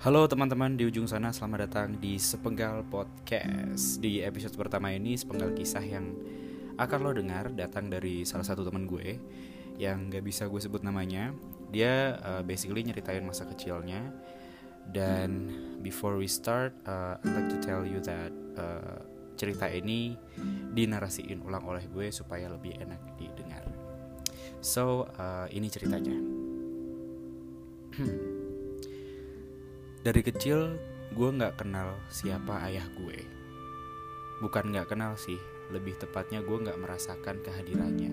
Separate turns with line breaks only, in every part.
Halo teman-teman di ujung sana, selamat datang di Sepenggal Podcast. Di episode pertama ini, sepenggal kisah yang akan lo dengar datang dari salah satu teman gue Yang gak bisa gue sebut namanya. Dia uh, basically nyeritain masa kecilnya. Dan before we start, uh, I'd like to tell you that uh, cerita ini dinarasiin ulang oleh gue supaya lebih enak didengar. So, uh, ini ceritanya Dari kecil gue gak kenal siapa ayah gue. Bukan gak kenal sih, lebih tepatnya gue gak merasakan kehadirannya.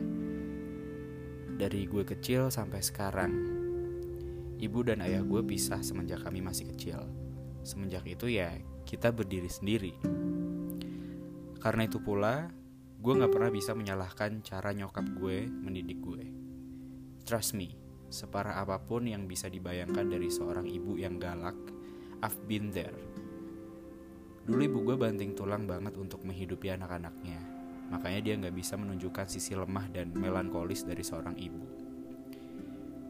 Dari gue kecil sampai sekarang Ibu dan ayah gue pisah semenjak kami masih kecil. Semenjak itu ya kita berdiri sendiri. Karena itu pula gue gak pernah bisa menyalahkan cara nyokap gue mendidik gue. Trust me, separah apa pun yang bisa dibayangkan dari seorang ibu yang galak I've been there. Dulu ibu gue banting tulang banget untuk menghidupi anak-anaknya. Makanya dia nggak bisa menunjukkan sisi lemah dan melankolis dari seorang ibu.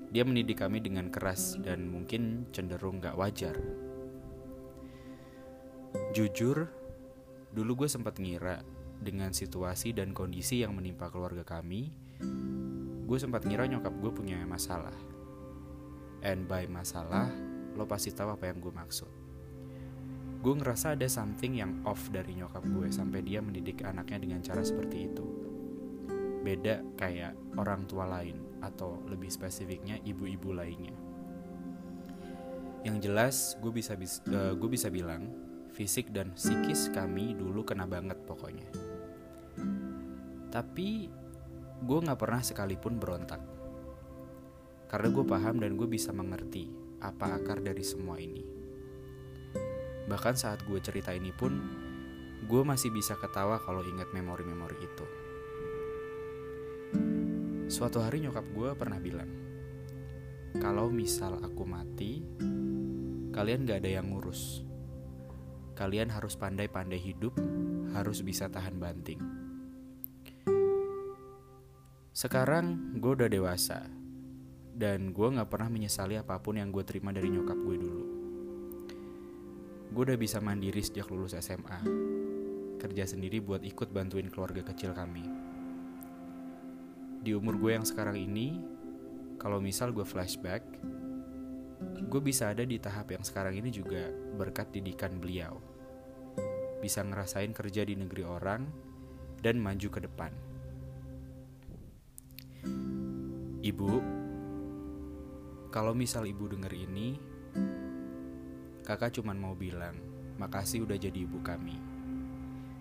Dia mendidik kami dengan keras dan mungkin cenderung gak wajar. Jujur, dulu gue sempat ngira dengan situasi dan kondisi yang menimpa keluarga kami, gue sempat ngira nyokap gue punya masalah. And by masalah, lo pasti tahu apa yang gue maksud. Gue ngerasa ada something yang off dari nyokap gue sampai dia mendidik anaknya dengan cara seperti itu. Beda kayak orang tua lain atau lebih spesifiknya ibu-ibu lainnya. Yang jelas gue bisa uh, gue bisa bilang fisik dan psikis kami dulu kena banget pokoknya. Tapi gue gak pernah sekalipun berontak. Karena gue paham dan gue bisa mengerti apa akar dari semua ini. Bahkan saat gue cerita ini pun, gue masih bisa ketawa kalau ingat memori-memori itu. Suatu hari nyokap gue pernah bilang, kalau misal aku mati, kalian gak ada yang ngurus. Kalian harus pandai-pandai hidup, harus bisa tahan banting. Sekarang gue udah dewasa, dan gue gak pernah menyesali apa pun yang gue terima dari nyokap gue dulu. Gue udah bisa mandiri sejak lulus SMA. Kerja sendiri buat ikut bantuin keluarga kecil kami. Di umur gue yang sekarang ini, kalau misal gue flashback, gue bisa ada di tahap yang sekarang ini juga berkat didikan beliau. Bisa ngerasain kerja di negeri orang dan maju ke depan. Ibu, kalau misal ibu denger ini, kakak cuman mau bilang, makasih udah jadi ibu kami.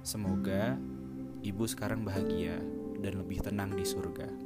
Semoga ibu sekarang bahagia dan lebih tenang di surga.